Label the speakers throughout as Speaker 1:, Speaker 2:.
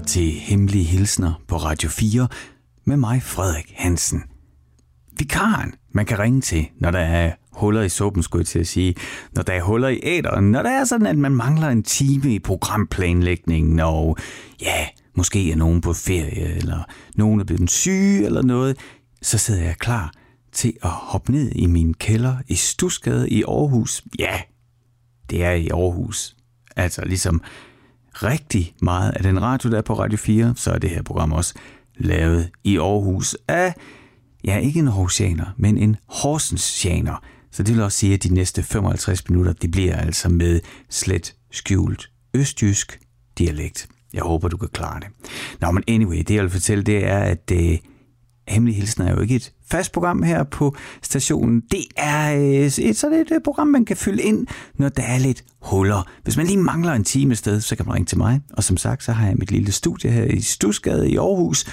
Speaker 1: lytter til Hemmelige Hilsner på Radio 4 med mig, Frederik Hansen. Vikaren, man kan ringe til, når der er huller i suppen, skulle jeg til at sige. Når der er huller i æderen, når der er sådan, at man mangler en time i programplanlægningen, og ja, måske er nogen på ferie, eller nogen er blevet syge eller noget, så sidder jeg klar til at hoppe ned i min kælder i Stusgade i Aarhus. Ja, det er i Aarhus. Altså ligesom rigtig meget af den radio, der er på Radio 4, så er det her program også lavet i Aarhus af, ja, ikke en Aarhusianer, men en Horsensianer. Så det vil også sige, at de næste 55 minutter, det bliver altså med slet skjult østjysk dialekt. Jeg håber, du kan klare det. Nå, men anyway, det jeg vil fortælle, det er, at øh, Hemmelig Hilsen er jo ikke et fast program her på stationen. Det er øh, et sådan et øh, program, man kan fylde ind, når der er lidt huller. Hvis man lige mangler en time sted, så kan man ringe til mig. Og som sagt, så har jeg mit lille studie her i Stusgade i Aarhus,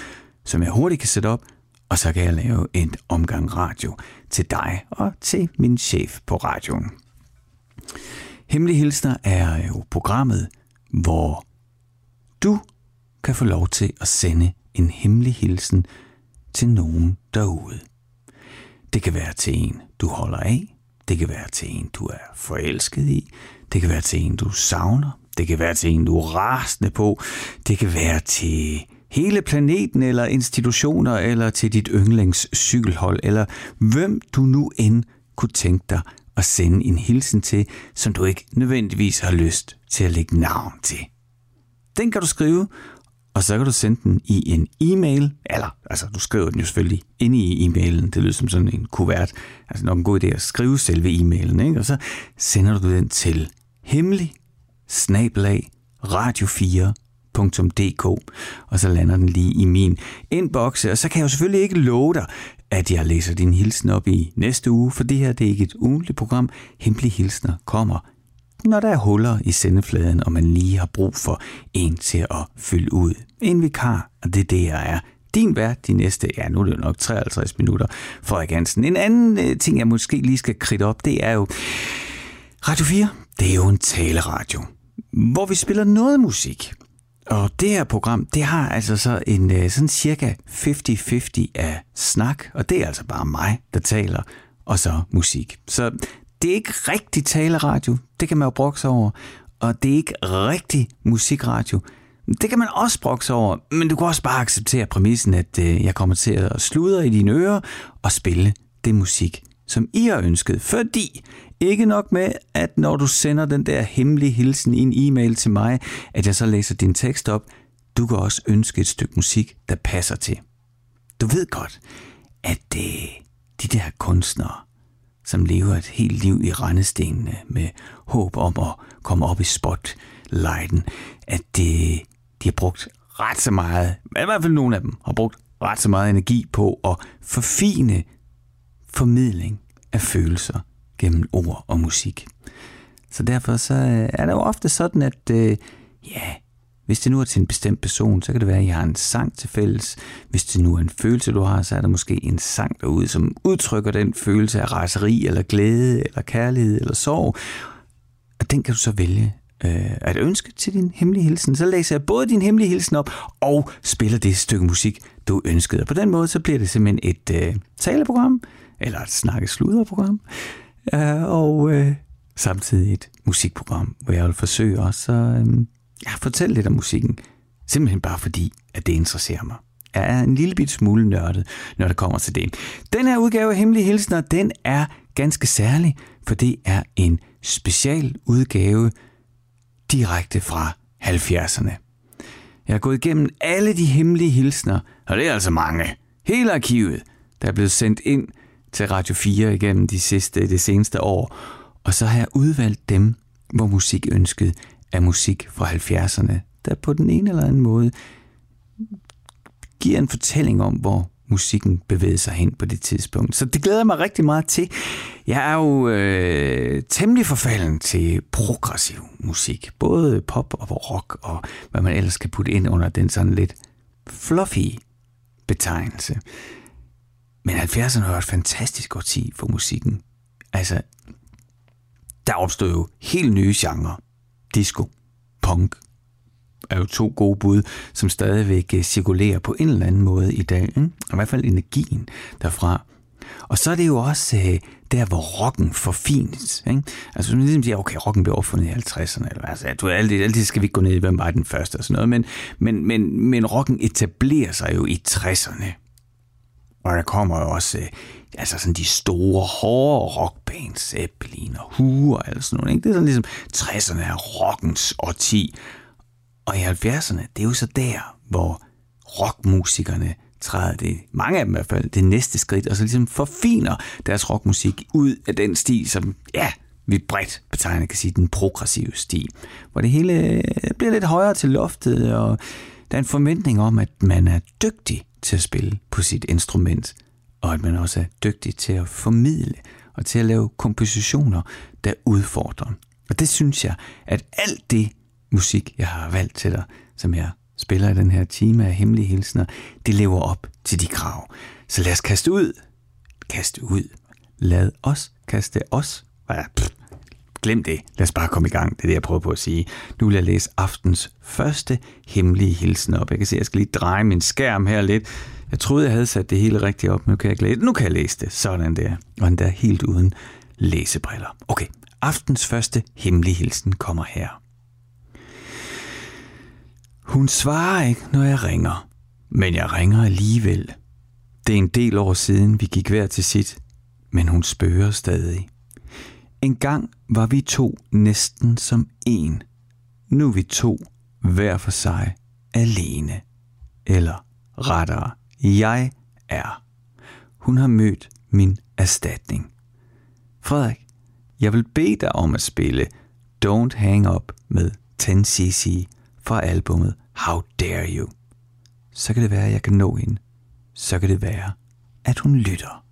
Speaker 1: som jeg hurtigt kan sætte op, og så kan jeg lave en omgang radio til dig og til min chef på radioen. Hemmelig Hilsner er jo programmet, hvor du kan få lov til at sende en hemmelig hilsen til nogen derude. Det kan være til en, du holder af. Det kan være til en, du er forelsket i. Det kan være til en, du savner. Det kan være til en, du er rasende på. Det kan være til hele planeten eller institutioner eller til dit yndlingscykelhold eller hvem du nu end kunne tænke dig at sende en hilsen til, som du ikke nødvendigvis har lyst til at lægge navn til. Den kan du skrive, og så kan du sende den i en e-mail, eller altså du skriver den jo selvfølgelig ind i e-mailen, det lyder som sådan en kuvert, altså nok en god idé at skrive selve e-mailen, ikke? og så sender du den til hemmelig snablag radio4.dk, og så lander den lige i min inbox, og så kan jeg jo selvfølgelig ikke love dig, at jeg læser din hilsen op i næste uge, for det her det er ikke et ugentligt program. Hemmelige hilsner kommer når der er huller i sendefladen, og man lige har brug for en til at fylde ud. En vikar, og det er det, jeg er. Din vært de næste, ja nu er det jo nok 53 minutter, Frederik Hansen. En anden øh, ting, jeg måske lige skal kridte op, det er jo, Radio 4, det er jo en taleradio, hvor vi spiller noget musik. Og det her program, det har altså så en øh, sådan cirka 50-50 af snak, og det er altså bare mig, der taler, og så musik. Så det er ikke rigtig taleradio, det kan man jo brokse over, og det er ikke rigtig musikradio, det kan man også brokse over, men du kan også bare acceptere præmissen, at øh, jeg kommer til at sludre i dine ører og spille det musik, som I har ønsket. Fordi ikke nok med, at når du sender den der hemmelige hilsen i en e-mail til mig, at jeg så læser din tekst op, du kan også ønske et stykke musik, der passer til. Du ved godt, at det, de der kunstnere, som lever et helt liv i rendestenene med håb om at komme op i spotlighten, at det, de har brugt ret så meget, i hvert fald nogle af dem, har brugt ret så meget energi på at forfine formidling af følelser gennem ord og musik. Så derfor så øh, er det jo ofte sådan, at øh, ja, hvis det nu er til en bestemt person, så kan det være, at I har en sang til fælles. Hvis det nu er en følelse, du har, så er der måske en sang derude, som udtrykker den følelse af raseri, eller glæde, eller kærlighed, eller sorg. Og den kan du så vælge øh, at ønske til din hemmelige hilsen. Så læser jeg både din hemmelige hilsen op, og spiller det stykke musik, du ønskede. Og på den måde, så bliver det simpelthen et øh, taleprogram, eller et snakkesluderprogram, øh, og øh, samtidig et musikprogram, hvor jeg vil forsøge også at øh, jeg fortæller lidt om musikken. Simpelthen bare fordi, at det interesserer mig. Jeg er en lille bit smule nørdet, når det kommer til det. Den her udgave af Hemmelige Hilsner, den er ganske særlig, for det er en special udgave direkte fra 70'erne. Jeg har gået igennem alle de hemmelige hilsner, og det er altså mange. Hele arkivet, der er blevet sendt ind til Radio 4 igennem de sidste, det seneste år. Og så har jeg udvalgt dem, hvor musikønsket er musik fra 70'erne, der på den ene eller anden måde giver en fortælling om, hvor musikken bevægede sig hen på det tidspunkt. Så det glæder jeg mig rigtig meget til. Jeg er jo øh, temmelig forfalden til progressiv musik. Både pop og rock og hvad man ellers kan putte ind under den sådan lidt fluffy betegnelse. Men 70'erne var et fantastisk årti for musikken. Altså, der opstod jo helt nye genrer. Disco, punk, er jo to gode bud, som stadigvæk øh, cirkulerer på en eller anden måde i dag. Ikke? I hvert fald energien derfra. Og så er det jo også øh, der, hvor rocken forfines. Ikke? Altså, man ligesom siger, okay, rocken blev opfundet i 50'erne. Eller, altså, du, altid, altid skal vi ikke gå ned i, hvem var den første og sådan noget. Men, men, men, men rocken etablerer sig jo i 60'erne. Og der kommer jo også øh, altså sådan de store, hårde rockbands, Zeppelin og Who og alt sådan noget. Ikke? Det er sådan ligesom 60'erne er rockens årti. Og i 70'erne, det er jo så der, hvor rockmusikerne træder det, mange af dem i hvert fald, det næste skridt, og så ligesom forfiner deres rockmusik ud af den stil, som, ja, vi bredt betegner kan sige, den progressive stil, hvor det hele øh, bliver lidt højere til loftet, og der er en forventning om, at man er dygtig til at spille på sit instrument, og at man også er dygtig til at formidle og til at lave kompositioner, der udfordrer. Og det synes jeg, at alt det musik, jeg har valgt til dig, som jeg spiller i den her time af hemmelige hilsner, det lever op til de krav. Så lad os kaste ud. Kaste ud. Lad os kaste os. Ja, pff, glem det. Lad os bare komme i gang. Det er det, jeg prøver på at sige. Nu vil jeg læse aftens første hemmelige hilsen op. Jeg kan se, at jeg skal lige dreje min skærm her lidt. Jeg troede, jeg havde sat det hele rigtigt op, men nu kan jeg ikke læse Nu kan jeg læse det. Sådan der. Og endda der helt uden læsebriller. Okay, aftens første hemmelige hilsen kommer her. Hun svarer ikke, når jeg ringer, men jeg ringer alligevel. Det er en del år siden, vi gik hver til sit, men hun spørger stadig. En gang var vi to næsten som en. Nu er vi to hver for sig alene. Eller rettere, jeg er. Hun har mødt min erstatning. Frederik, jeg vil bede dig om at spille Don't Hang Up med 10cc fra albumet How Dare You. Så kan det være, at jeg kan nå hende. Så kan det være, at hun lytter.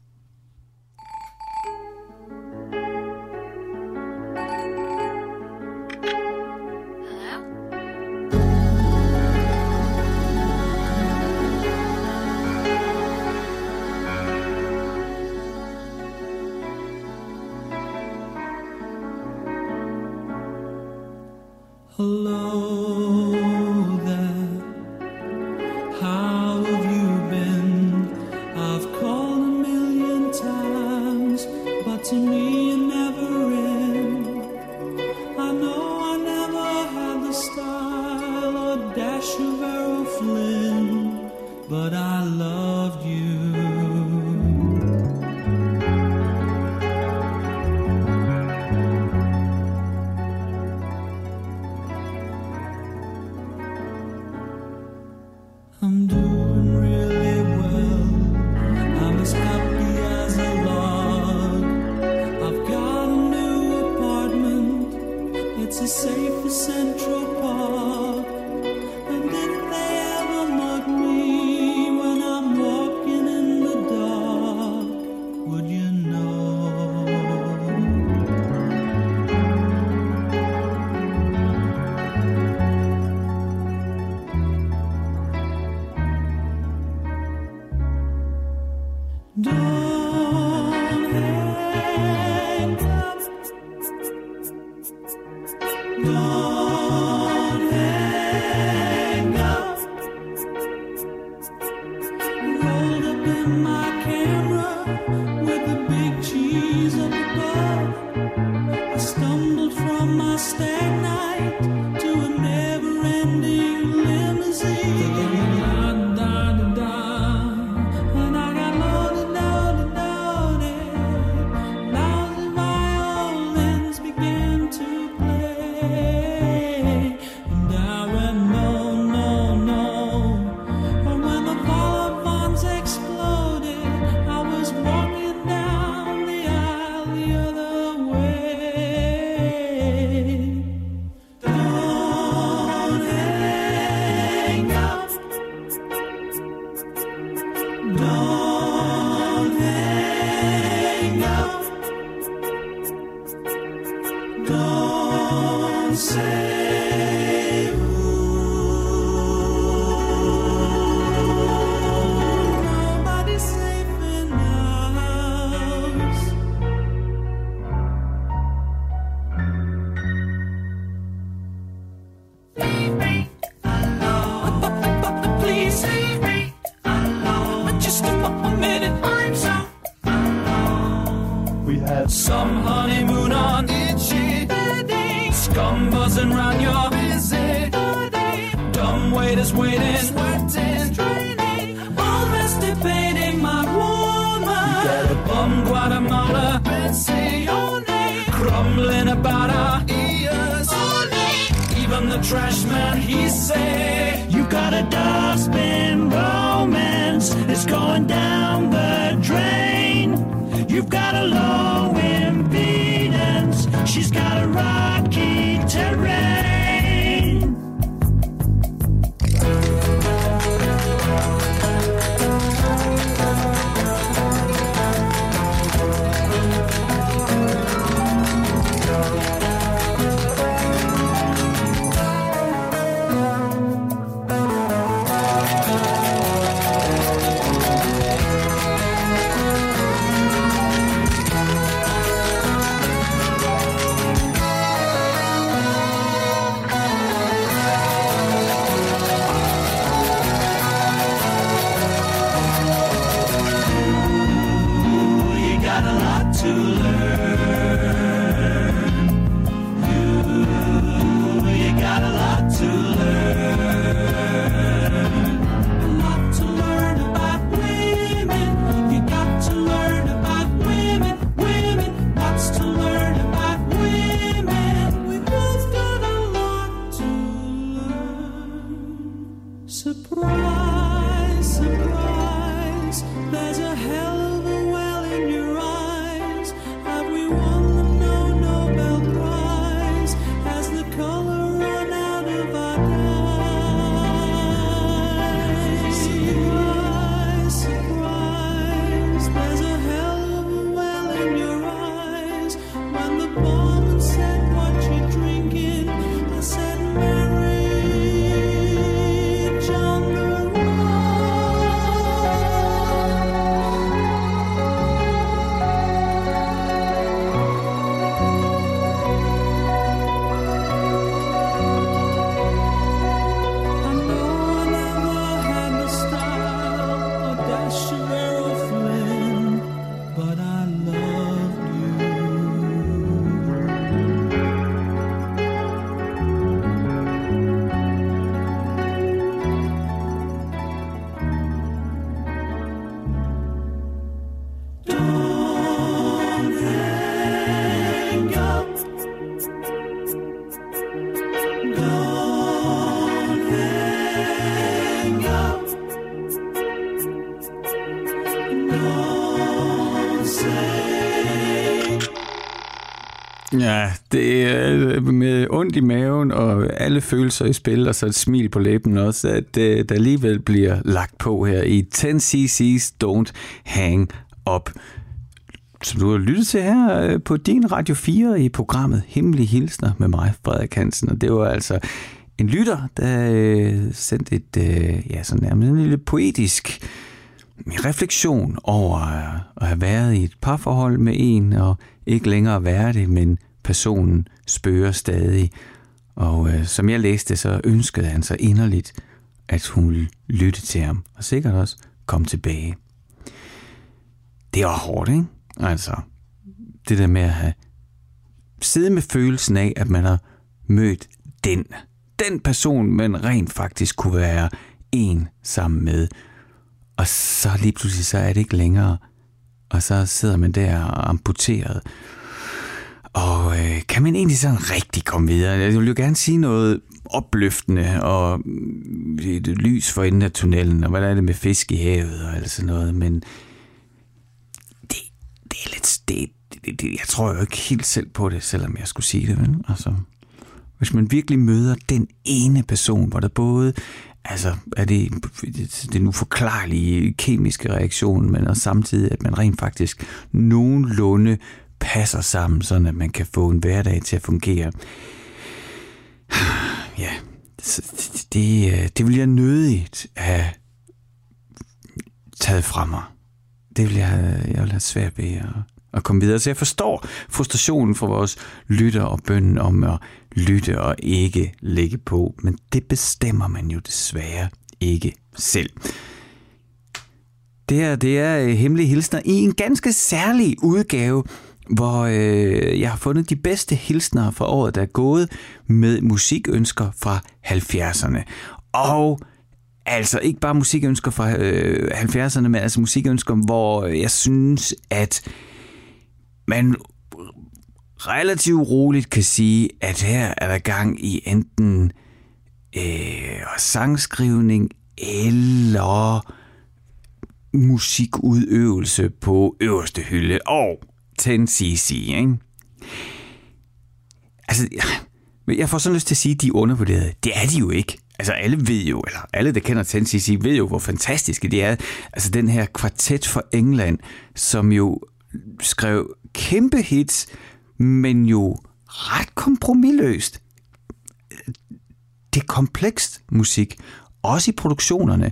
Speaker 2: Buzzing round your busy. Dumb waiters waiting. Sweating. Straining. Almost debating my woman. Got a bum Guatemala. Betsy. Crumbling about our ears. Even the trash man, he say. You got a dustbin romance. It's going down the drain. You've got a low. She's got a rocky terrain.
Speaker 1: Ja, det er øh, med ondt i maven og alle følelser i spil, og så et smil på læben også, at det, der alligevel bliver lagt på her i 10cc's Don't Hang Up. Som du har lyttet til her øh, på din Radio 4 i programmet Hemmelige Hilsner med mig, Frederik Hansen. Og det var altså en lytter, der øh, sendte et, ja, så nærmest en lille poetisk min refleksion over at have været i et parforhold med en, og ikke længere være det, men personen spørger stadig. Og øh, som jeg læste, så ønskede han sig inderligt, at hun ville lytte til ham, og sikkert også komme tilbage. Det var hårdt, ikke? Altså, det der med at have sidde med følelsen af, at man har mødt den, den person, man rent faktisk kunne være en sammen med. Og så lige pludselig, så er det ikke længere. Og så sidder man der og amputeret. Og øh, kan man egentlig sådan rigtig komme videre? Altså, jeg vil jo gerne sige noget opløftende og mm, et lys for enden af tunnelen, og hvad er det med fisk i havet og alt sådan noget, men det, det er lidt... Det, det, det, jeg tror jo ikke helt selv på det, selvom jeg skulle sige det. Vel? Altså, hvis man virkelig møder den ene person, hvor der både altså, er det det nu forklarlige kemiske reaktion, men også samtidig, at man rent faktisk nogenlunde passer sammen, sådan at man kan få en hverdag til at fungere. Ja, det, det, det vil jeg nødigt have taget fra mig. Det vil jeg, jeg vil have svært ved at, at komme videre. Så jeg forstår frustrationen fra vores lytter og bønden om at lytte og ikke lægge på, men det bestemmer man jo desværre ikke selv. Det her, det er øh, Hemmelige Hilsner i en ganske særlig udgave hvor øh, jeg har fundet de bedste hilsner fra året, der er gået med musikønsker fra 70'erne. Og altså ikke bare musikønsker fra øh, 70'erne, men altså musikønsker, hvor jeg synes, at man relativt roligt kan sige, at her er der gang i enten øh, sangskrivning eller musikudøvelse på øverste hylde og 10cc, ikke? Altså, jeg får sådan lyst til at sige, at de er undervurderede. Det er de jo ikke. Altså alle ved jo, eller alle der kender 10cc ved jo, hvor fantastiske de er. Altså den her kvartet for England, som jo skrev kæmpe hits, men jo ret kompromilløst. Det er komplekst musik, også i produktionerne.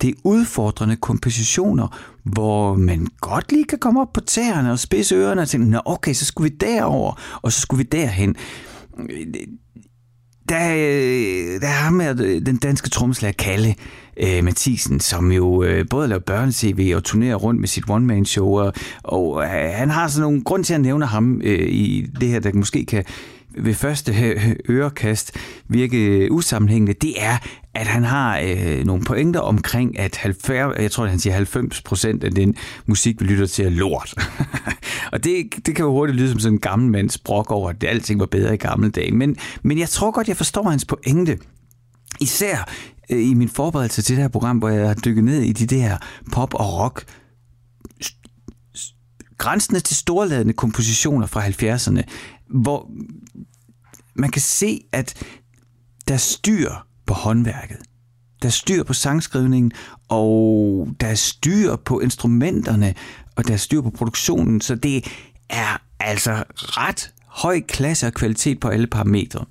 Speaker 1: Det er udfordrende kompositioner, hvor man godt lige kan komme op på tæerne og spidse ørerne og tænke, nå okay, så skulle vi derover, og så skulle vi derhen. Der, der har med den danske trommeslager Kalle øh, Mathisen, som jo øh, både laver børne-tv og turnerer rundt med sit one-man-show, og, og øh, han har sådan nogle grund til at nævne ham øh, i det her, der måske kan ved første øh, ørekast virke usammenhængende, det er, at han har øh, nogle pointer omkring, at 90, jeg tror, han siger 90 procent af den musik, vi lytter til, er lort. og det, det kan jo hurtigt lyde som sådan en gammel mands brok over, at alting var bedre i gamle dage. Men, men jeg tror godt, jeg forstår hans pointe. Især Øh, i min forberedelse til det her program, hvor jeg har dykket ned i de der pop og rock grænsende til storladende kompositioner fra 70'erne, hvor man kan se, at der er styr på håndværket. Der er styr på sangskrivningen, og der er styr på instrumenterne, og der er styr på produktionen, så det er altså ret høj klasse og kvalitet på alle parametre.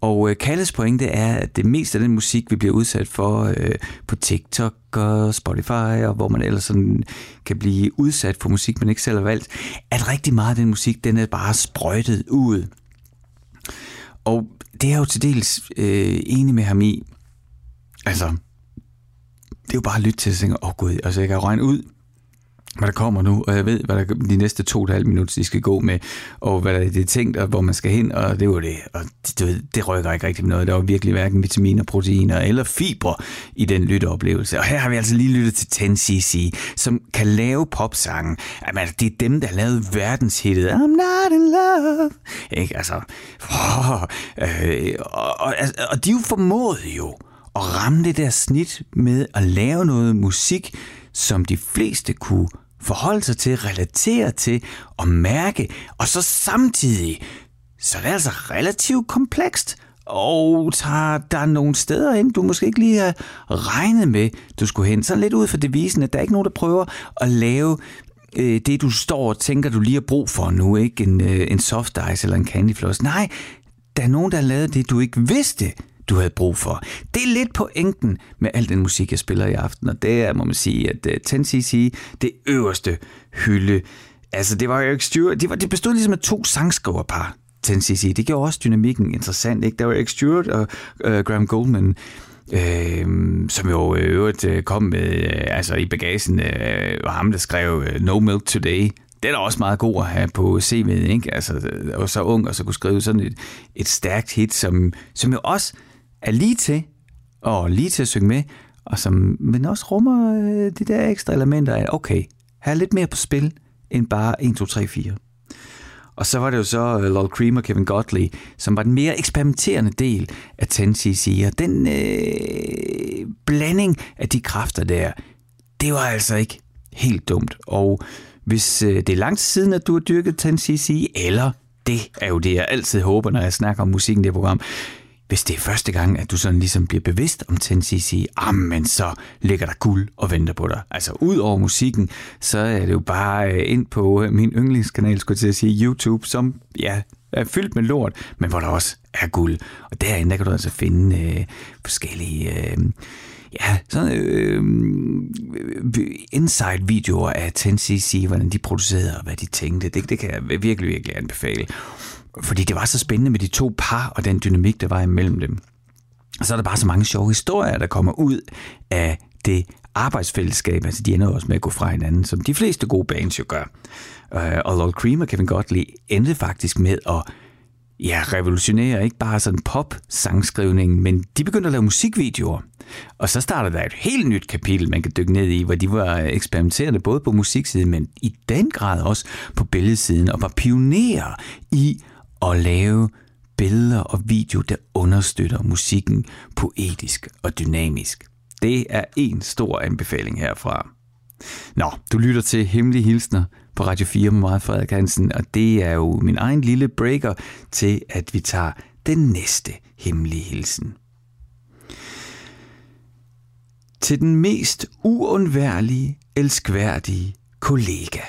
Speaker 1: Og øh, Kalles pointe er, at det meste af den musik, vi bliver udsat for øh, på TikTok og Spotify, og hvor man ellers sådan kan blive udsat for musik, man ikke selv har valgt, at rigtig meget af den musik, den er bare sprøjtet ud. Og det er jo til dels øh, enig med ham i. Altså, det er jo bare at lytte til og tænke, åh oh, gud, altså jeg kan regne ud, hvad der kommer nu, og jeg ved, hvad der de næste to og et halvt minutter, de skal gå med, og hvad der er det tænkt, og hvor man skal hen, og det var det. Og det, det, det rykker ikke rigtig noget. Der var virkelig hverken vitaminer, proteiner eller fibre i den lytteoplevelse. Og her har vi altså lige lyttet til 10cc, som kan lave popsange. Jamen, altså, det er dem, der har lavet verdenshittet I'm not in love. Ikke? Altså, oh, øh, og, og, altså, og de jo formåede jo at ramme det der snit med at lave noget musik, som de fleste kunne forholde sig til, relatere til og mærke, og så samtidig, så det er altså relativt komplekst, og tager der nogle steder hen, du måske ikke lige har regnet med, du skulle hen. Så lidt ud for devisen, at der er ikke nogen, der prøver at lave øh, det, du står og tænker, du lige har brug for nu, ikke en, øh, en soft ice eller en candy floss. Nej, der er nogen, der har lavet det, du ikke vidste, du havde brug for. Det er lidt pointen med al den musik, jeg spiller i aften, og det er, må man sige, at øh, 10cc, det øverste hylde. Altså, det var jo Stewart, det, var, det bestod ligesom af to sangskriverpar, 10cc. Det gjorde også dynamikken interessant, ikke? Der var Eric Stewart og uh, Graham Goldman, øh, som jo øh, i øvrigt kom med, øh, altså i bagagen, øh, var ham, der skrev øh, No Milk Today, det er da også meget god at have på CV'et, ikke? Altså, og så ung, og så kunne skrive sådan et, et stærkt hit, som, som jo også er lige til, og lige til at synge med, og som, men også rummer øh, de der ekstra elementer af, okay, her er lidt mere på spil, end bare 1, 2, 3, 4. Og så var det jo så uh, Lol Cream og Kevin Godley, som var den mere eksperimenterende del af 10cc. Og den øh, blanding af de kræfter der, det var altså ikke helt dumt. Og hvis øh, det er lang tid siden, at du har dyrket 10cc, eller det er jo det, jeg altid håber, når jeg snakker om musikken i det program, hvis det er første gang, at du sådan ligesom bliver bevidst om 10cc, men så ligger der guld og venter på dig. Altså ud over musikken, så er det jo bare øh, ind på øh, min yndlingskanal, skulle jeg til at sige, YouTube, som ja, er fyldt med lort, men hvor der også er guld. Og derinde, der kan du altså finde øh, forskellige... Øh, ja, sådan øh, øh inside-videoer af 10cc, hvordan de producerede og hvad de tænkte. Det, det kan jeg virkelig, virkelig anbefale fordi det var så spændende med de to par og den dynamik, der var imellem dem. Og så er der bare så mange sjove historier, der kommer ud af det arbejdsfællesskab. Altså, de ender også med at gå fra hinanden, som de fleste gode bands jo gør. Øh, og Lol Cream og Kevin Godley endte faktisk med at ja, revolutionere ikke bare sådan pop-sangskrivningen, men de begyndte at lave musikvideoer. Og så startede der et helt nyt kapitel, man kan dykke ned i, hvor de var eksperimenterende både på musiksiden, men i den grad også på billedsiden, og var pionerer i at lave billeder og video, der understøtter musikken poetisk og dynamisk. Det er en stor anbefaling herfra. Nå, du lytter til Hemmelige Hilsner på Radio 4 med mig, Frederik Hansen, og det er jo min egen lille breaker til, at vi tager den næste hemmelige hilsen. Til den mest uundværlige, elskværdige kollega.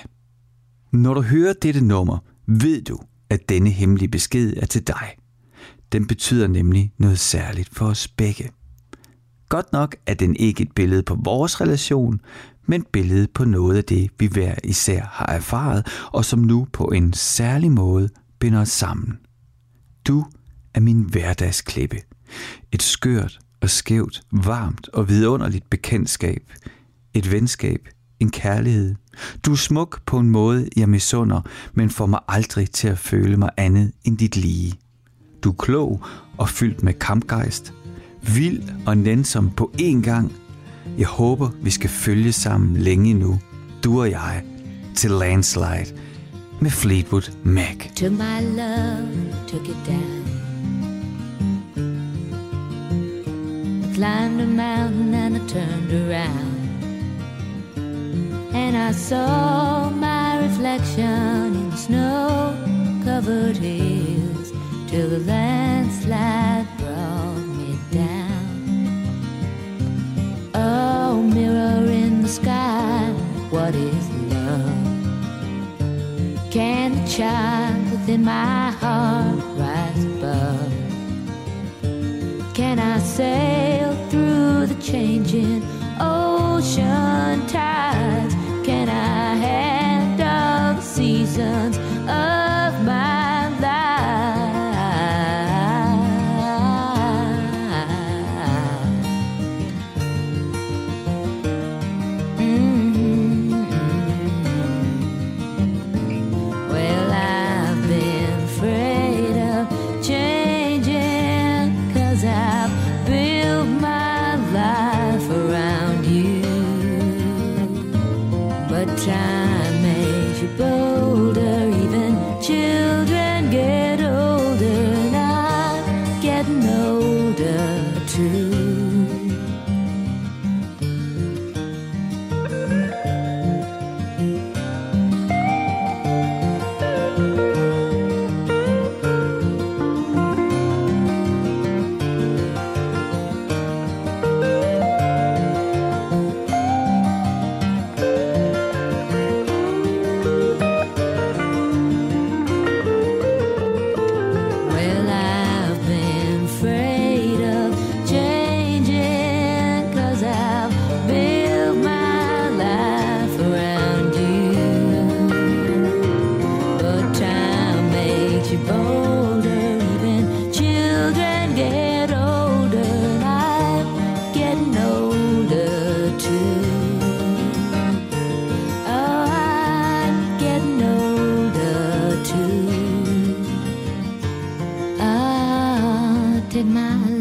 Speaker 1: Når du hører dette nummer, ved du, at denne hemmelige besked er til dig. Den betyder nemlig noget særligt for os begge. Godt nok er den ikke et billede på vores relation, men billede på noget af det, vi hver især har erfaret, og som nu på en særlig måde binder os sammen. Du er min hverdagsklippe. Et skørt og skævt, varmt og vidunderligt bekendtskab. Et venskab, en kærlighed. Du er smuk på en måde, jeg misunder, men får mig aldrig til at føle mig andet end dit lige. Du er klog og fyldt med kampgejst. Vild og nænsom på én gang. Jeg håber, vi skal følge sammen længe nu. Du og jeg til Landslide med Fleetwood Mac.
Speaker 3: To my love, took it down. I climbed a mountain and I turned around. And I saw my reflection in snow covered hills till the landslide brought me down. Oh, mirror in the sky, what is love? Can the child within my heart rise above? Can I sail through the changing ocean tides? reason Ah, take my love,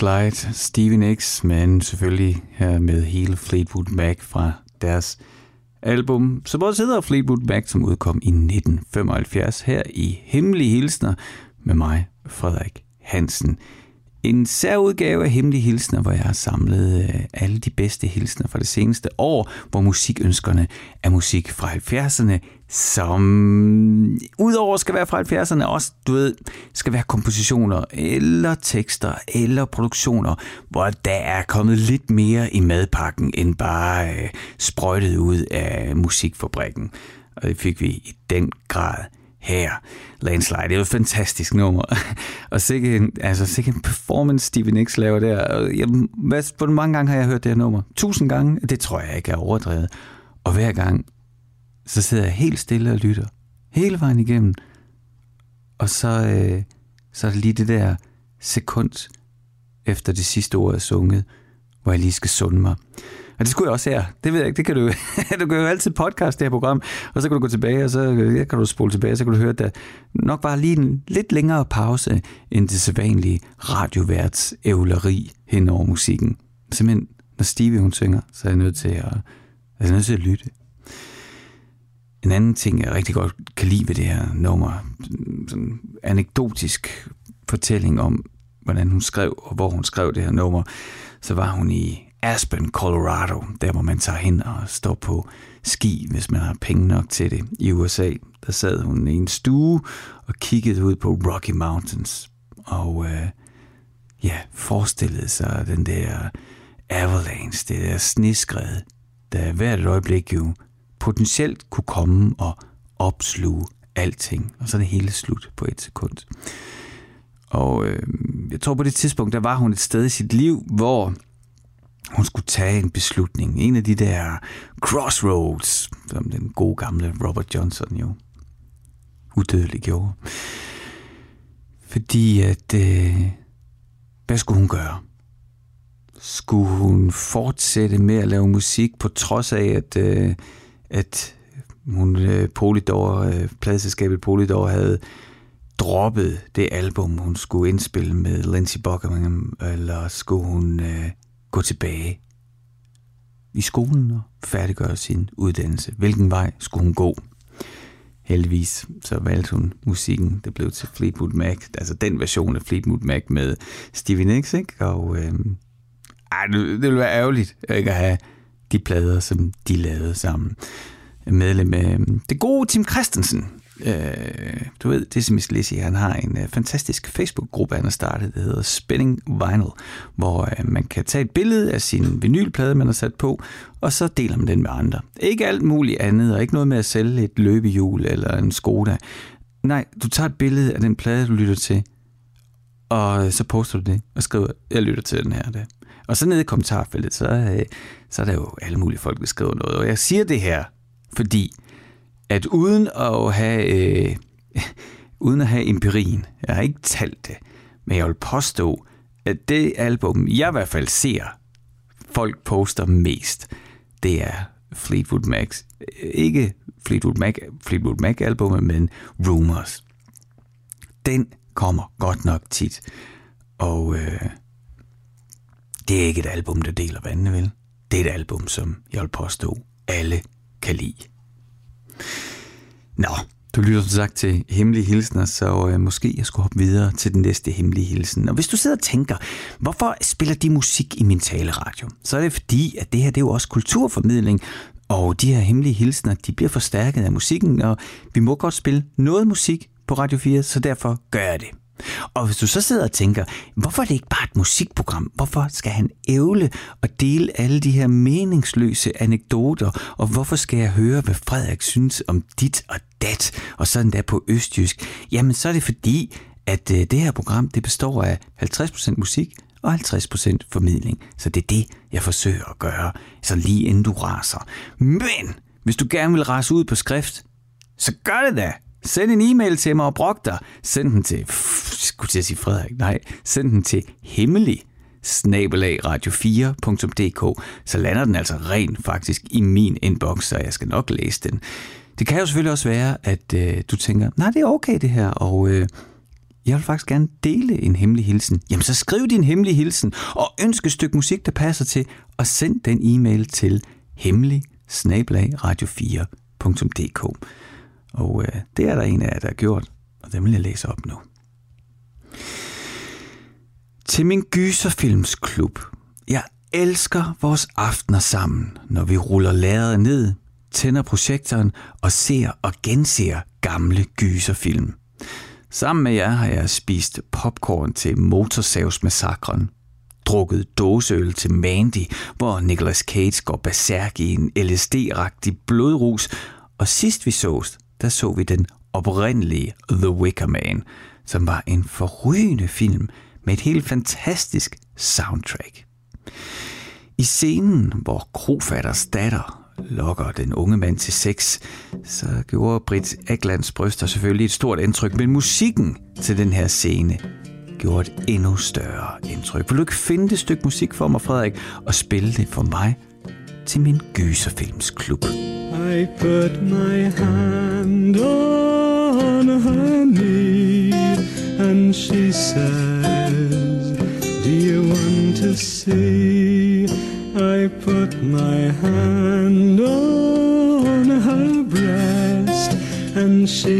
Speaker 1: Slide, Stevie X, men selvfølgelig her med hele Fleetwood Mac fra deres album, som også hedder Fleetwood Mac, som udkom i 1975 her i Hemmelige Hilsner med mig, Frederik Hansen. En særudgave af Hemmelige Hilsner, hvor jeg har samlet øh, alle de bedste hilsner fra det seneste år, hvor musikønskerne er musik fra 70'erne, som udover skal være fra 70'erne også, du ved, skal være kompositioner eller tekster eller produktioner, hvor der er kommet lidt mere i madpakken end bare øh, sprøjtet ud af musikfabrikken. Og det fik vi i den grad her. Landslide, det er jo et fantastisk nummer. og sikke en, altså, sikke en performance, Stevie Nicks laver der. Jeg, hvad, hvor mange gange har jeg hørt det her nummer? Tusind gange? Det tror jeg ikke er overdrevet. Og hver gang, så sidder jeg helt stille og lytter. Hele vejen igennem. Og så, øh, så er det lige det der sekund efter det sidste ord er sunget, hvor jeg lige skal sunde mig. Og det skulle jeg også her. Det ved jeg ikke. Det kan du, du kan jo altid podcast det her program, og så kan du gå tilbage, og så kan du spole tilbage, og så kan du høre, at der nok var lige en lidt længere pause end det sædvanlige radioværts ævleri hen over musikken. Simpelthen, når Stevie hun synger, så er jeg nødt til at, altså, er jeg nødt til at lytte. En anden ting, jeg rigtig godt kan lide ved det her nummer, sådan anekdotisk fortælling om, hvordan hun skrev, og hvor hun skrev det her nummer, så var hun i Aspen, Colorado, der hvor man tager hen og står på ski, hvis man har penge nok til det i USA. Der sad hun i en stue og kiggede ud på Rocky Mountains, og øh, ja, forestillede sig den der avalanche, det der sniskred, der hvert øjeblik jo potentielt kunne komme og opsluge alting, og så er det hele slut på et sekund. Og øh, jeg tror på det tidspunkt, der var hun et sted i sit liv, hvor hun skulle tage en beslutning. En af de der crossroads, som den gode gamle Robert Johnson jo udødeligt gjorde. Fordi at, øh, hvad skulle hun gøre? Skulle hun fortsætte med at lave musik, på trods af, at, øh, at hun, øh, Polydor, øh, pladeselskabet Polydor havde droppet det album, hun skulle indspille med Lindsey Buckingham, eller skulle hun øh, gå tilbage i skolen og færdiggøre sin uddannelse. Hvilken vej skulle hun gå? Heldigvis så valgte hun musikken, det blev til Fleetwood Mac, altså den version af Fleetwood Mac med Stevie Nicks, ikke? Og øh, ej, det, det ville være ærgerligt ikke at have de plader, som de lavede sammen. Medlem af øhm, det gode Tim Christensen, øh, du ved, det Decimus Lizzy, han har en øh, fantastisk Facebook-gruppe, han har startet, der hedder Spinning Vinyl, hvor øh, man kan tage et billede af sin vinylplade, man har sat på, og så deler man den med andre. Ikke alt muligt andet, og ikke noget med at sælge et løbehjul eller en Skoda. Nej, du tager et billede af den plade, du lytter til, og så poster du det, og skriver, jeg lytter til den her. Der. Og så nede i kommentarfeltet, så, øh, så er der jo alle mulige folk, der skriver noget. Og jeg siger det her, fordi at uden at have, øh, uden at have empirien, jeg har ikke talt det, men jeg vil påstå, at det album, jeg i hvert fald ser, folk poster mest, det er Fleetwood Mac. Ikke Fleetwood Mac, Fleetwood Mac albumet, men Rumors. Den kommer godt nok tit. Og øh, det er ikke et album, der deler vandene, vel? Det er et album, som jeg vil påstå, alle kan lide. Nå, du lytter som sagt til Hemmelige Hilsner, så øh, måske jeg skulle hoppe videre til den næste Hemmelige Hilsen. Og hvis du sidder og tænker, hvorfor spiller de musik i min taleradio? Så er det fordi, at det her det er jo også kulturformidling, og de her hemmelige hilsner, de bliver forstærket af musikken, og vi må godt spille noget musik på Radio 4, så derfor gør jeg det. Og hvis du så sidder og tænker, hvorfor er det ikke bare et musikprogram? Hvorfor skal han ævle og dele alle de her meningsløse anekdoter? Og hvorfor skal jeg høre, hvad Frederik synes om dit og dat? Og sådan der på østjysk. Jamen, så er det fordi, at øh, det her program, det består af 50% musik og 50% formidling. Så det er det, jeg forsøger at gøre, så lige inden du raser. Men hvis du gerne vil rase ud på skrift, så gør det da. Send en e-mail til mig og brok dig. Send den til, skulle jeg sige Frederik, nej, send den til hemmelig radio4.dk, så lander den altså rent faktisk i min inbox, så jeg skal nok læse den. Det kan jo selvfølgelig også være, at øh, du tænker, nej, det er okay det her, og øh, jeg vil faktisk gerne dele en hemmelig hilsen. Jamen så skriv din hemmelige hilsen, og ønsk et stykke musik, der passer til, og send den e-mail til hemmelig radio4.dk. Og øh, det er der en af jer, der har gjort, og den vil jeg læse op nu. til min gyserfilmsklub. Jeg elsker vores aftener sammen, når vi ruller lærredet ned, tænder projektoren og ser og genser gamle gyserfilm. Sammen med jer har jeg spist popcorn til Motorsavsmassakren, drukket dåseøl til Mandy, hvor Nicolas Cage går berserk i en LSD-agtig blodrus, og sidst vi sås, der så vi den oprindelige The Wicker Man, som var en forrygende film med et helt fantastisk soundtrack. I scenen, hvor krofatters datter lokker den unge mand til sex, så gjorde Britt Eklands bryster selvfølgelig et stort indtryk, men musikken til den her scene gjorde et endnu større indtryk. Vil du ikke finde det stykke musik for mig, Frederik, og spille det for mig til min gyserfilmsklub?
Speaker 2: I put my hand on her knee and she says, Do you want to see? I put my hand on her breast and she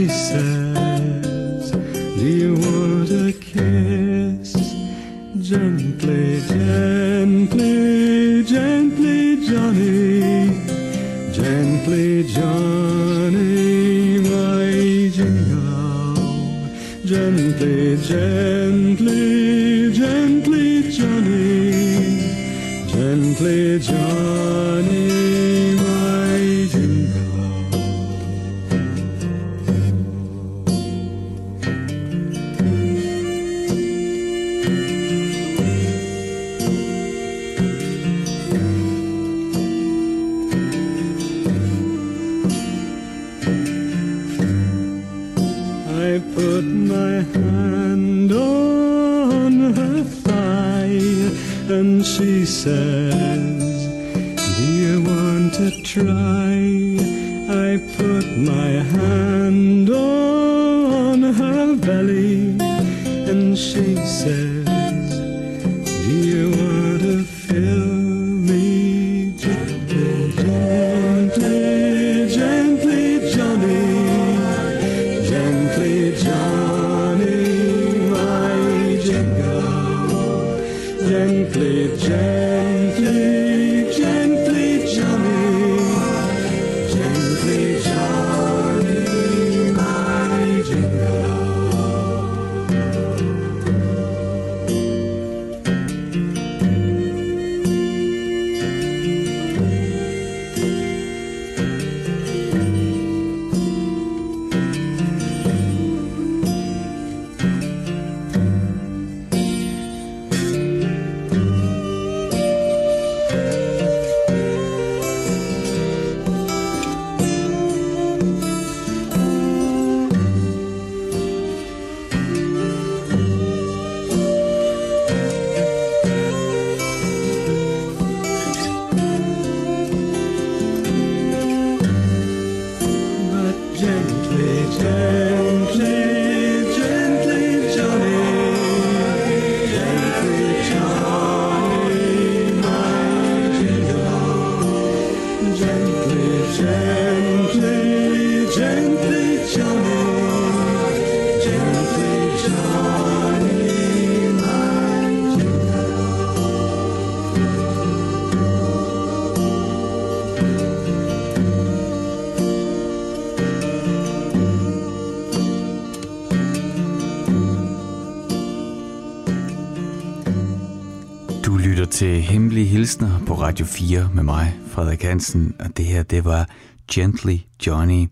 Speaker 1: Hemmelige Hilsner på Radio 4 med mig, Frederik Hansen, og det her, det var Gently Johnny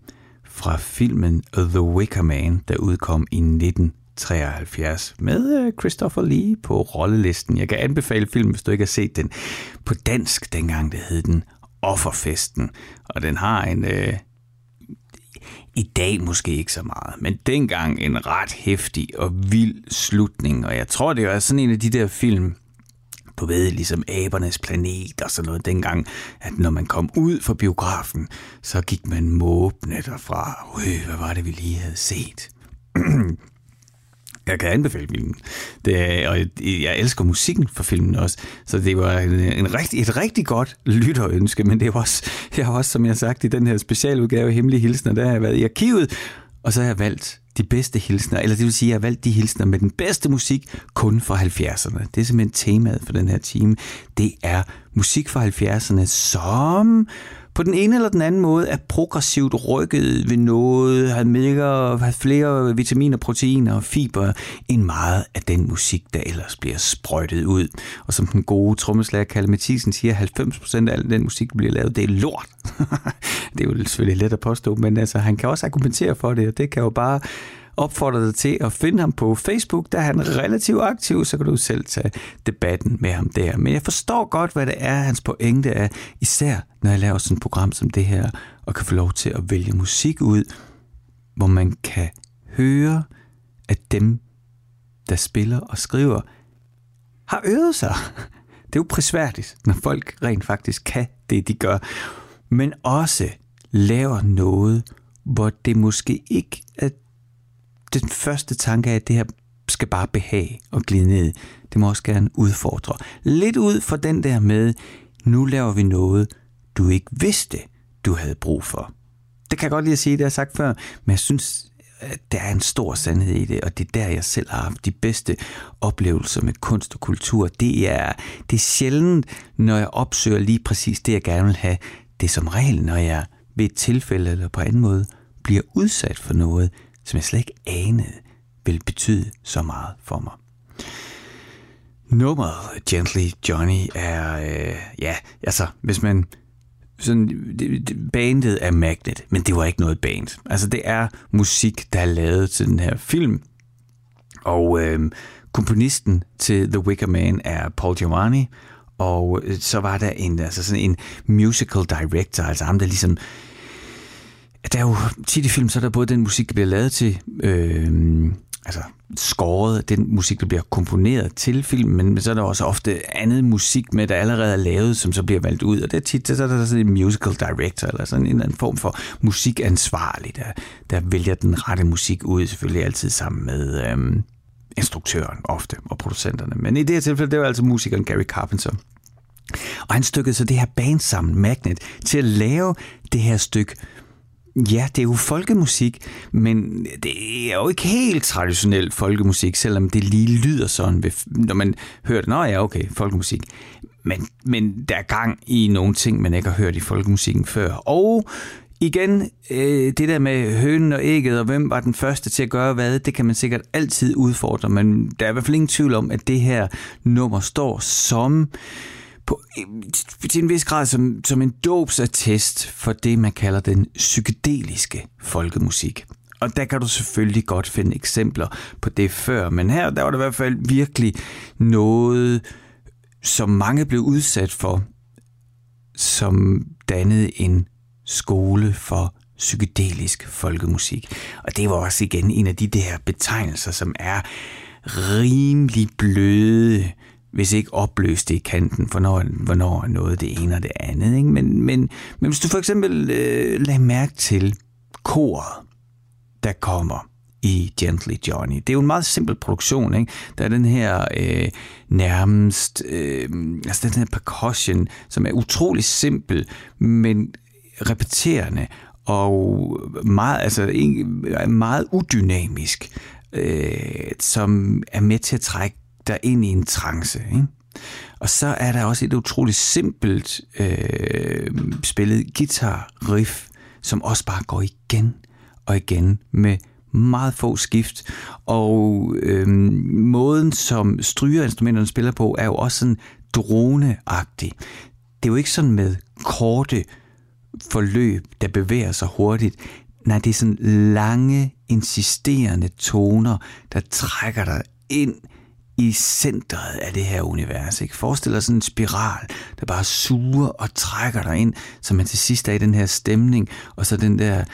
Speaker 1: fra filmen The Wicker Man, der udkom i 1973 med øh, Christopher Lee på rollelisten. Jeg kan anbefale filmen, hvis du ikke har set den. På dansk dengang, det hed den Offerfesten, og den har en... Øh, i dag måske ikke så meget, men dengang en ret hæftig og vild slutning, og jeg tror, det er sådan en af de der film, du ved, ligesom abernes planet og sådan noget dengang, at når man kom ud fra biografen, så gik man måbne derfra. Øh, hvad var det, vi lige havde set? Jeg kan anbefale filmen. Det, er- og jeg elsker musikken for filmen også. Så det var en, en rigtig, et rigtig godt lytterønske, men det var også, jeg har også, som jeg har sagt i den her specialudgave Hemmelige Hilsner, der har jeg været i arkivet, og så har jeg valgt de bedste hilsner, eller det vil sige, at jeg har valgt de hilsner med den bedste musik kun fra 70'erne. Det er simpelthen temaet for den her time. Det er musik fra 70'erne, som på den ene eller den anden måde er progressivt rykket ved noget, har, mere, har flere vitaminer, proteiner og fiber end meget af den musik, der ellers bliver sprøjtet ud. Og som den gode trommeslager Kalle Mathisen siger, 90% af al den musik, der bliver lavet, det er lort. det er jo selvfølgelig let at påstå, men altså, han kan også argumentere for det, og det kan jo bare opfordrer dig til at finde ham på Facebook, der er han relativt aktiv, så kan du selv tage debatten med ham der. Men jeg forstår godt, hvad det er, hans pointe er, især når jeg laver sådan et program som det her, og kan få lov til at vælge musik ud, hvor man kan høre, at dem, der spiller og skriver, har øvet sig. Det er jo prisværdigt, når folk rent faktisk kan det, de gør. Men også laver noget, hvor det måske ikke er den første tanke er, at det her skal bare behage og glide ned. Det må også gerne udfordre. Lidt ud fra den der med, nu laver vi noget, du ikke vidste, du havde brug for. Det kan jeg godt lide at sige, det har jeg sagt før, men jeg synes, at der er en stor sandhed i det, og det er der, jeg selv har haft de bedste oplevelser med kunst og kultur. Det er, det er sjældent, når jeg opsøger lige præcis det, jeg gerne vil have. Det er som regel, når jeg ved et tilfælde eller på anden måde bliver udsat for noget, som jeg slet ikke anede ville betyde så meget for mig. Nummeret Gently Johnny er, øh, ja, altså, hvis man sådan, det, bandet er Magnet, men det var ikke noget band. Altså, det er musik, der er lavet til den her film. Og øh, komponisten til The Wicker Man er Paul Giovanni, og øh, så var der en, altså sådan en musical director, altså ham, der ligesom der er jo tit i film, så er der både den musik, der bliver lavet til, øh, altså skåret, den musik, der bliver komponeret til filmen, men så er der også ofte andet musik med, der allerede er lavet, som så bliver valgt ud, og det er tit, så er der sådan en musical director, eller sådan en eller anden form for musikansvarlig, der, der vælger den rette musik ud, selvfølgelig altid sammen med øh, instruktøren ofte, og producenterne. Men i det her tilfælde, det var altså musikeren Gary Carpenter. Og han stykkede så det her band sammen, Magnet, til at lave det her stykke Ja, det er jo folkemusik, men det er jo ikke helt traditionel folkemusik, selvom det lige lyder sådan, når man hører det. Nå ja, okay, folkemusik. Men, men der er gang i nogle ting, man ikke har hørt i folkemusikken før. Og igen, øh, det der med hønen og ægget, og hvem var den første til at gøre hvad, det kan man sikkert altid udfordre, men der er i hvert fald ingen tvivl om, at det her nummer står som... Øh, på, til en vis grad som, som en dåbsattest for det, man kalder den psykedeliske folkemusik. Og der kan du selvfølgelig godt finde eksempler på det før, men her der var det i hvert fald virkelig noget, som mange blev udsat for, som dannede en skole for psykedelisk folkemusik. Og det var også igen en af de der betegnelser, som er rimelig bløde hvis ikke opløst det i kanten, hvornår, hvornår er noget det ene og det andet. Ikke? Men, men, men hvis du for eksempel øh, lader mærke til koret, der kommer i Gently Johnny. Det er jo en meget simpel produktion. Ikke? Der er den her øh, nærmest, øh, altså den her percussion, som er utrolig simpel, men repeterende og meget, altså, meget udynamisk, øh, som er med til at trække dig ind i en trance. Ikke? Og så er der også et utroligt simpelt øh, spillet guitar riff, som også bare går igen og igen med meget få skift. Og øh, måden, som strygerinstrumenterne spiller på, er jo også sådan droneagtig. Det er jo ikke sådan med korte forløb, der bevæger sig hurtigt. Nej, det er sådan lange, insisterende toner, der trækker dig ind i centret af det her univers. Ikke? Forestil dig sådan en spiral, der bare suger og trækker dig ind, så man til sidst er i den her stemning, og så den der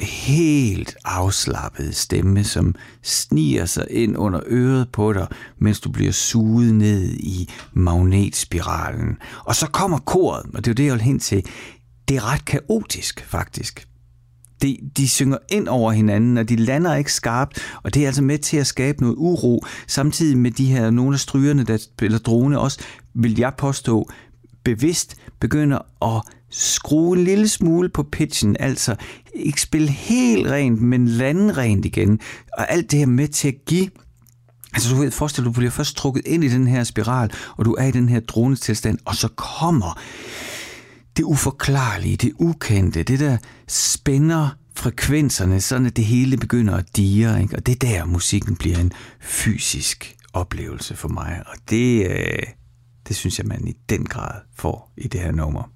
Speaker 1: helt afslappede stemme, som sniger sig ind under øret på dig, mens du bliver suget ned i magnetspiralen. Og så kommer koret, og det er jo det, jeg vil hen til. Det er ret kaotisk, faktisk de, de synger ind over hinanden, og de lander ikke skarpt, og det er altså med til at skabe noget uro, samtidig med de her, nogle af strygerne, der spiller drone også, vil jeg påstå, bevidst begynder at skrue en lille smule på pitchen, altså ikke spille helt rent, men lande rent igen, og alt det her med til at give. Altså du ved, forestil dig, du bliver først trukket ind i den her spiral, og du er i den her dronetilstand, og så kommer det uforklarlige, det ukendte, det der spænder frekvenserne, sådan at det hele begynder at dire, ikke? og det er der, musikken bliver en fysisk oplevelse for mig, og det, øh, det synes jeg, man i den grad får i det her nummer.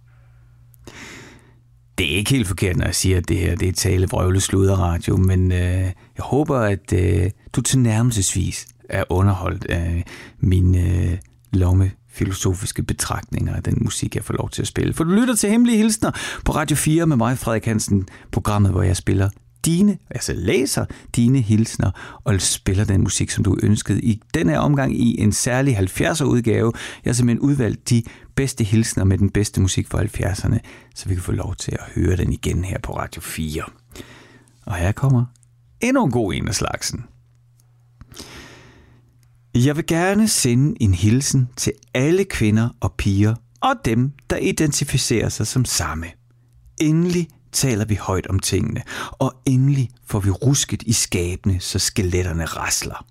Speaker 1: Det er ikke helt forkert, når jeg siger, at det her det er tale vrøvle radio, men øh, jeg håber, at øh, du tilnærmelsesvis er underholdt af min øh, lomme filosofiske betragtninger af den musik, jeg får lov til at spille. For du lytter til Hemmelige Hilsner på Radio 4 med mig, Frederik Hansen, programmet, hvor jeg spiller dine, altså læser dine hilsner og spiller den musik, som du ønskede i den her omgang i en særlig 70'er udgave. Jeg har simpelthen udvalgt de bedste hilsner med den bedste musik fra 70'erne, så vi kan få lov til at høre den igen her på Radio 4. Og her kommer endnu en god en af slagsen. Jeg vil gerne sende en hilsen til alle kvinder og piger og dem, der identificerer sig som samme. Endelig taler vi højt om tingene, og endelig får vi rusket i skabene, så skeletterne rasler.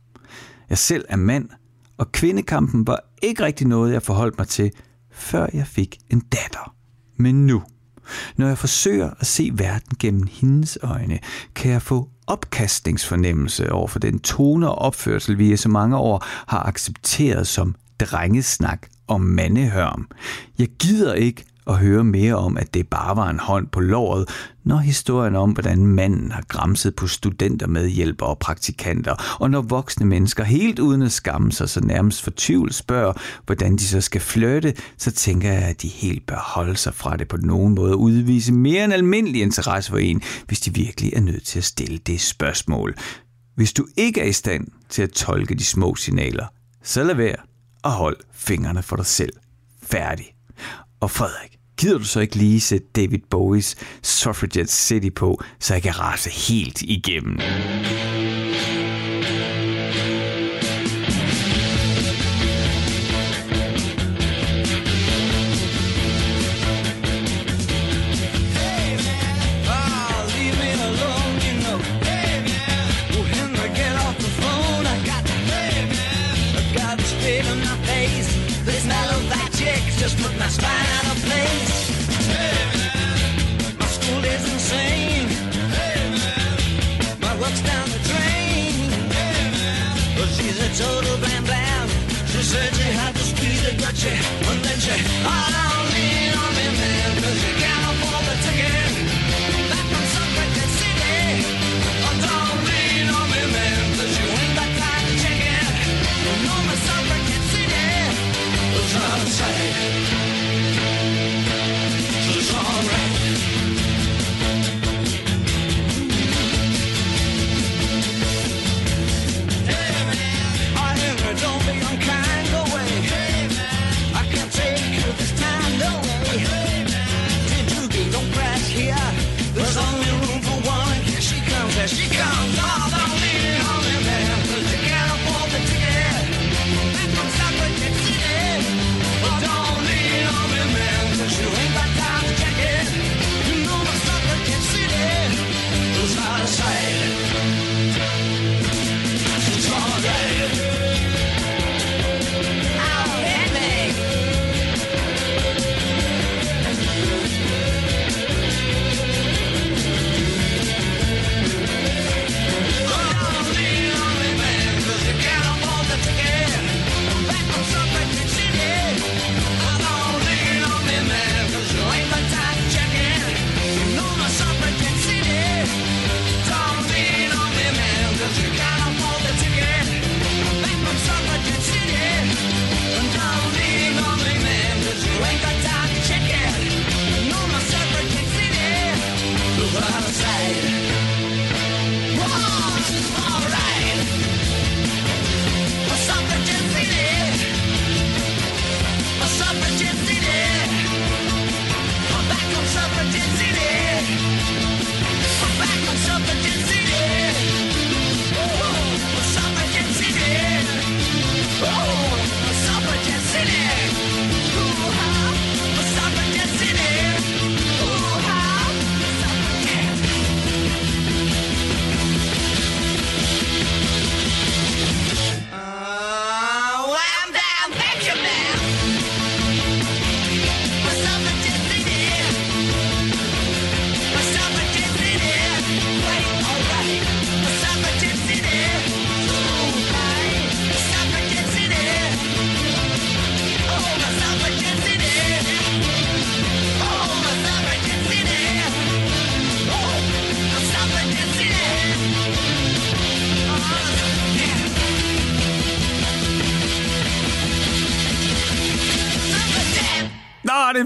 Speaker 1: Jeg selv er mand, og kvindekampen var ikke rigtig noget, jeg forholdt mig til, før jeg fik en datter. Men nu, når jeg forsøger at se verden gennem hendes øjne, kan jeg få opkastningsfornemmelse over for den tone og opførsel, vi i så mange år har accepteret som drengesnak og mandehørm. Jeg gider ikke og høre mere om, at det bare var en hånd på låret, når historien om, hvordan manden har græmset på studenter med hjælp og praktikanter, og når voksne mennesker helt uden at skamme sig så nærmest for tvivl spørger, hvordan de så skal flytte, så tænker jeg, at de helt bør holde sig fra det på nogen måde og udvise mere end almindelig interesse for en, hvis de virkelig er nødt til at stille det spørgsmål. Hvis du ikke er i stand til at tolke de små signaler, så lad være og hold fingrene for dig selv. Færdig. Og Frederik, gider du så ikke lige sætte David Bowies Suffragette City på, så jeg kan rase helt igennem?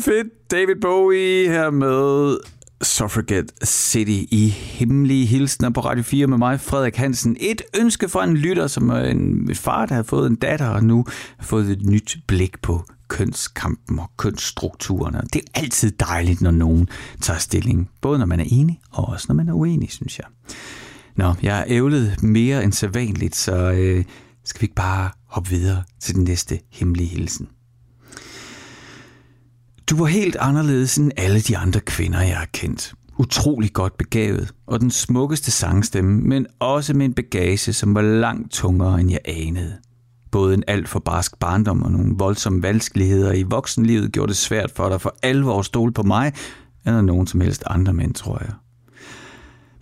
Speaker 1: Fedt. David Bowie her med Suffragette City i hemmelige hilsner på Radio 4 med mig, Frederik Hansen. Et ønske fra en lytter, som øh, er en, far, der har fået en datter, og nu har fået et nyt blik på kønskampen og kønsstrukturerne. Det er altid dejligt, når nogen tager stilling. Både når man er enig, og også når man er uenig, synes jeg. Nå, jeg er ævlet mere end sædvanligt, så øh, skal vi ikke bare hoppe videre til den næste hemmelige hilsen. Du var helt anderledes end alle de andre kvinder, jeg har kendt. Utrolig godt begavet, og den smukkeste sangstemme, men også med en bagage, som var langt tungere, end jeg anede. Både en alt for barsk barndom og nogle voldsomme vanskeligheder i voksenlivet gjorde det svært for dig for alvor at stole på mig, eller nogen som helst andre mænd, tror jeg.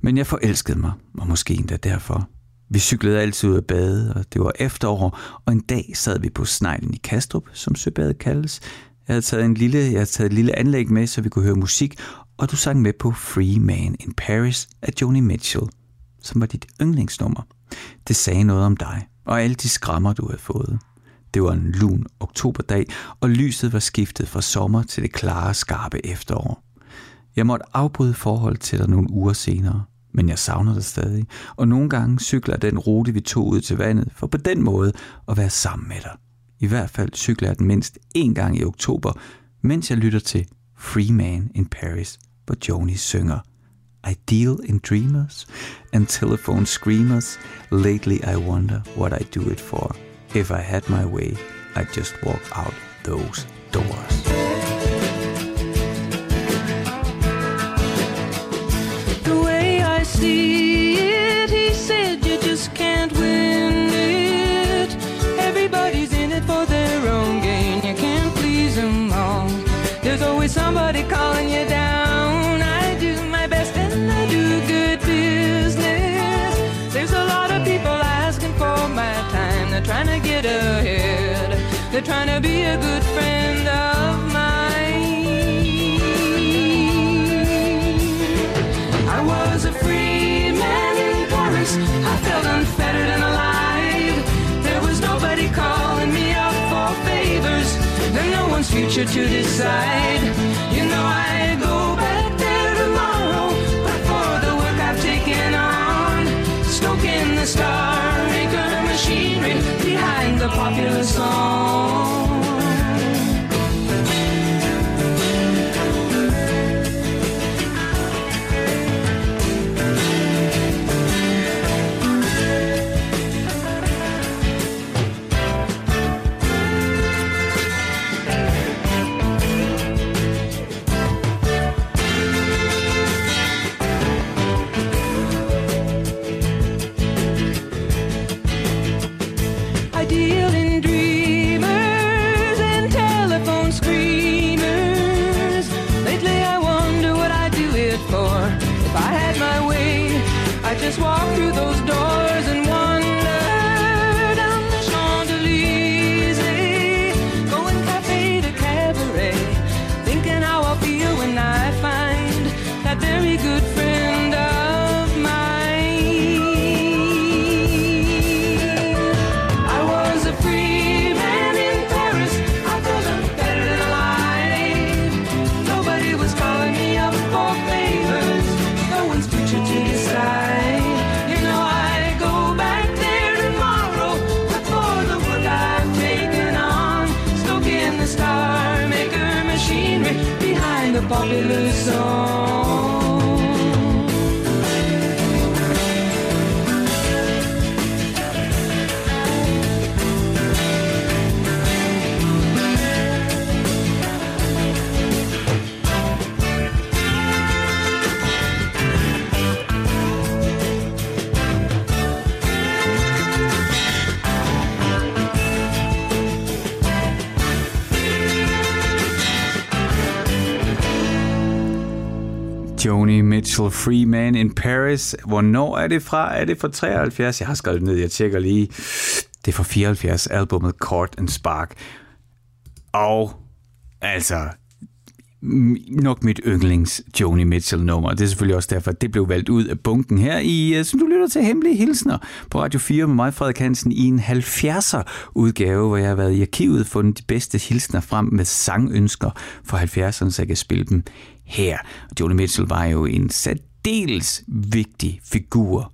Speaker 1: Men jeg forelskede mig, og måske endda derfor. Vi cyklede altid ud af bade, og det var efterår, og en dag sad vi på sneglen i Kastrup, som søbadet kaldes. Jeg havde taget en lille, jeg havde taget et lille anlæg med, så vi kunne høre musik, og du sang med på Free Man in Paris af Joni Mitchell, som var dit yndlingsnummer. Det sagde noget om dig, og alle de skrammer, du havde fået. Det var en lun oktoberdag, og lyset var skiftet fra sommer til det klare, skarpe efterår. Jeg måtte afbryde forhold til dig nogle uger senere, men jeg savner dig stadig, og nogle gange cykler den rute, vi tog ud til vandet, for på den måde at være sammen med dig. I hvert fald cykler jeg den mindst én gang i oktober, mens jeg lytter til Free Man in Paris, hvor Joni synger Ideal in dreamers and telephone screamers. Lately I wonder what I do it for. If I had my way, I'd just walk out those doors.
Speaker 3: The way I see always somebody calling you down. I do my best and I do good business. There's a lot of people asking for my time. They're trying to get ahead. They're trying to be a good friend future to decide. You know I go back there tomorrow, but for the work I've taken on, stoking the star maker machinery behind the popular song. Rachel Freeman in Paris.
Speaker 1: Hvornår er det fra? Er det fra 73? Jeg har skrevet det ned, jeg tjekker lige. Det er fra 74, albumet Court and Spark. Og altså, nok mit yndlings Joni Mitchell nummer. Det er selvfølgelig også derfor, at det blev valgt ud af bunken her i, øh, som du lytter til, Hemmelige Hilsner på Radio 4 med mig, Frederik Hansen, i en 70'er udgave, hvor jeg har været i arkivet fundet de bedste hilsner frem med sangønsker fra 70'erne, så jeg kan spille dem her. Joni Mitchell var jo en særdeles vigtig figur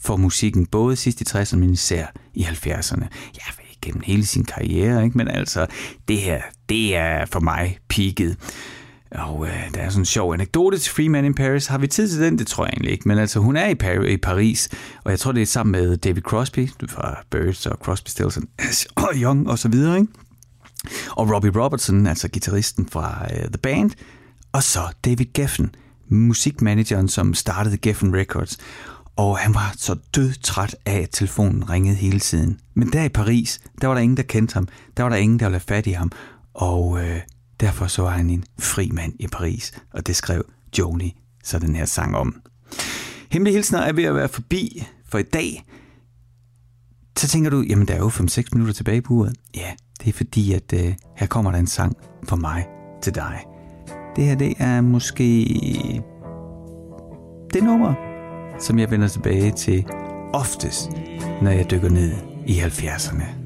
Speaker 1: for musikken, både sidst i 60'erne, men især i 70'erne. Ja, gennem hele sin karriere, ikke? men altså, det her, det er for mig peaked. Og øh, der er sådan en sjov anekdote til Free Man in Paris. Har vi tid til den? Det tror jeg egentlig ikke. Men altså, hun er i, Paris, i Paris, og jeg tror, det er sammen med David Crosby fra Birds og Crosby, Stills og Young og så videre. Ikke? Og Robbie Robertson, altså gitarristen fra uh, The Band. Og så David Geffen, musikmanageren, som startede Geffen Records. Og han var så død træt af, at telefonen ringede hele tiden. Men der i Paris, der var der ingen, der kendte ham. Der var der ingen, der ville have fat i ham. Og øh, derfor så var han en fri mand i Paris. Og det skrev Joni så den her sang om. Hemmelige hilsner er ved at være forbi for i dag. Så tænker du, jamen der er jo 5-6 minutter tilbage på uret. Ja, det er fordi, at øh, her kommer der en sang for mig til dig. Det her, det er måske det nummer, som jeg vender tilbage til oftest, når jeg dykker ned i 70'erne.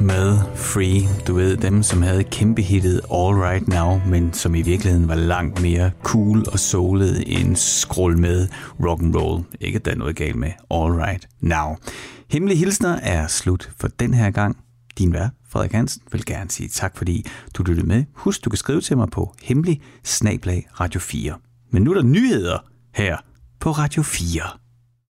Speaker 1: Med Free. Du ved, dem som havde kæmpe hittet All Right Now, men som i virkeligheden var langt mere cool og soulet end skrål med rock and roll. Ikke at der er noget galt med All Right Now. Hemmelige hilsner er slut for den her gang. Din vært, Frederik Hansen, vil gerne sige tak, fordi du lyttede med. Husk, du kan skrive til mig på hemmelig snablag Radio 4. Men nu er der nyheder her på Radio 4.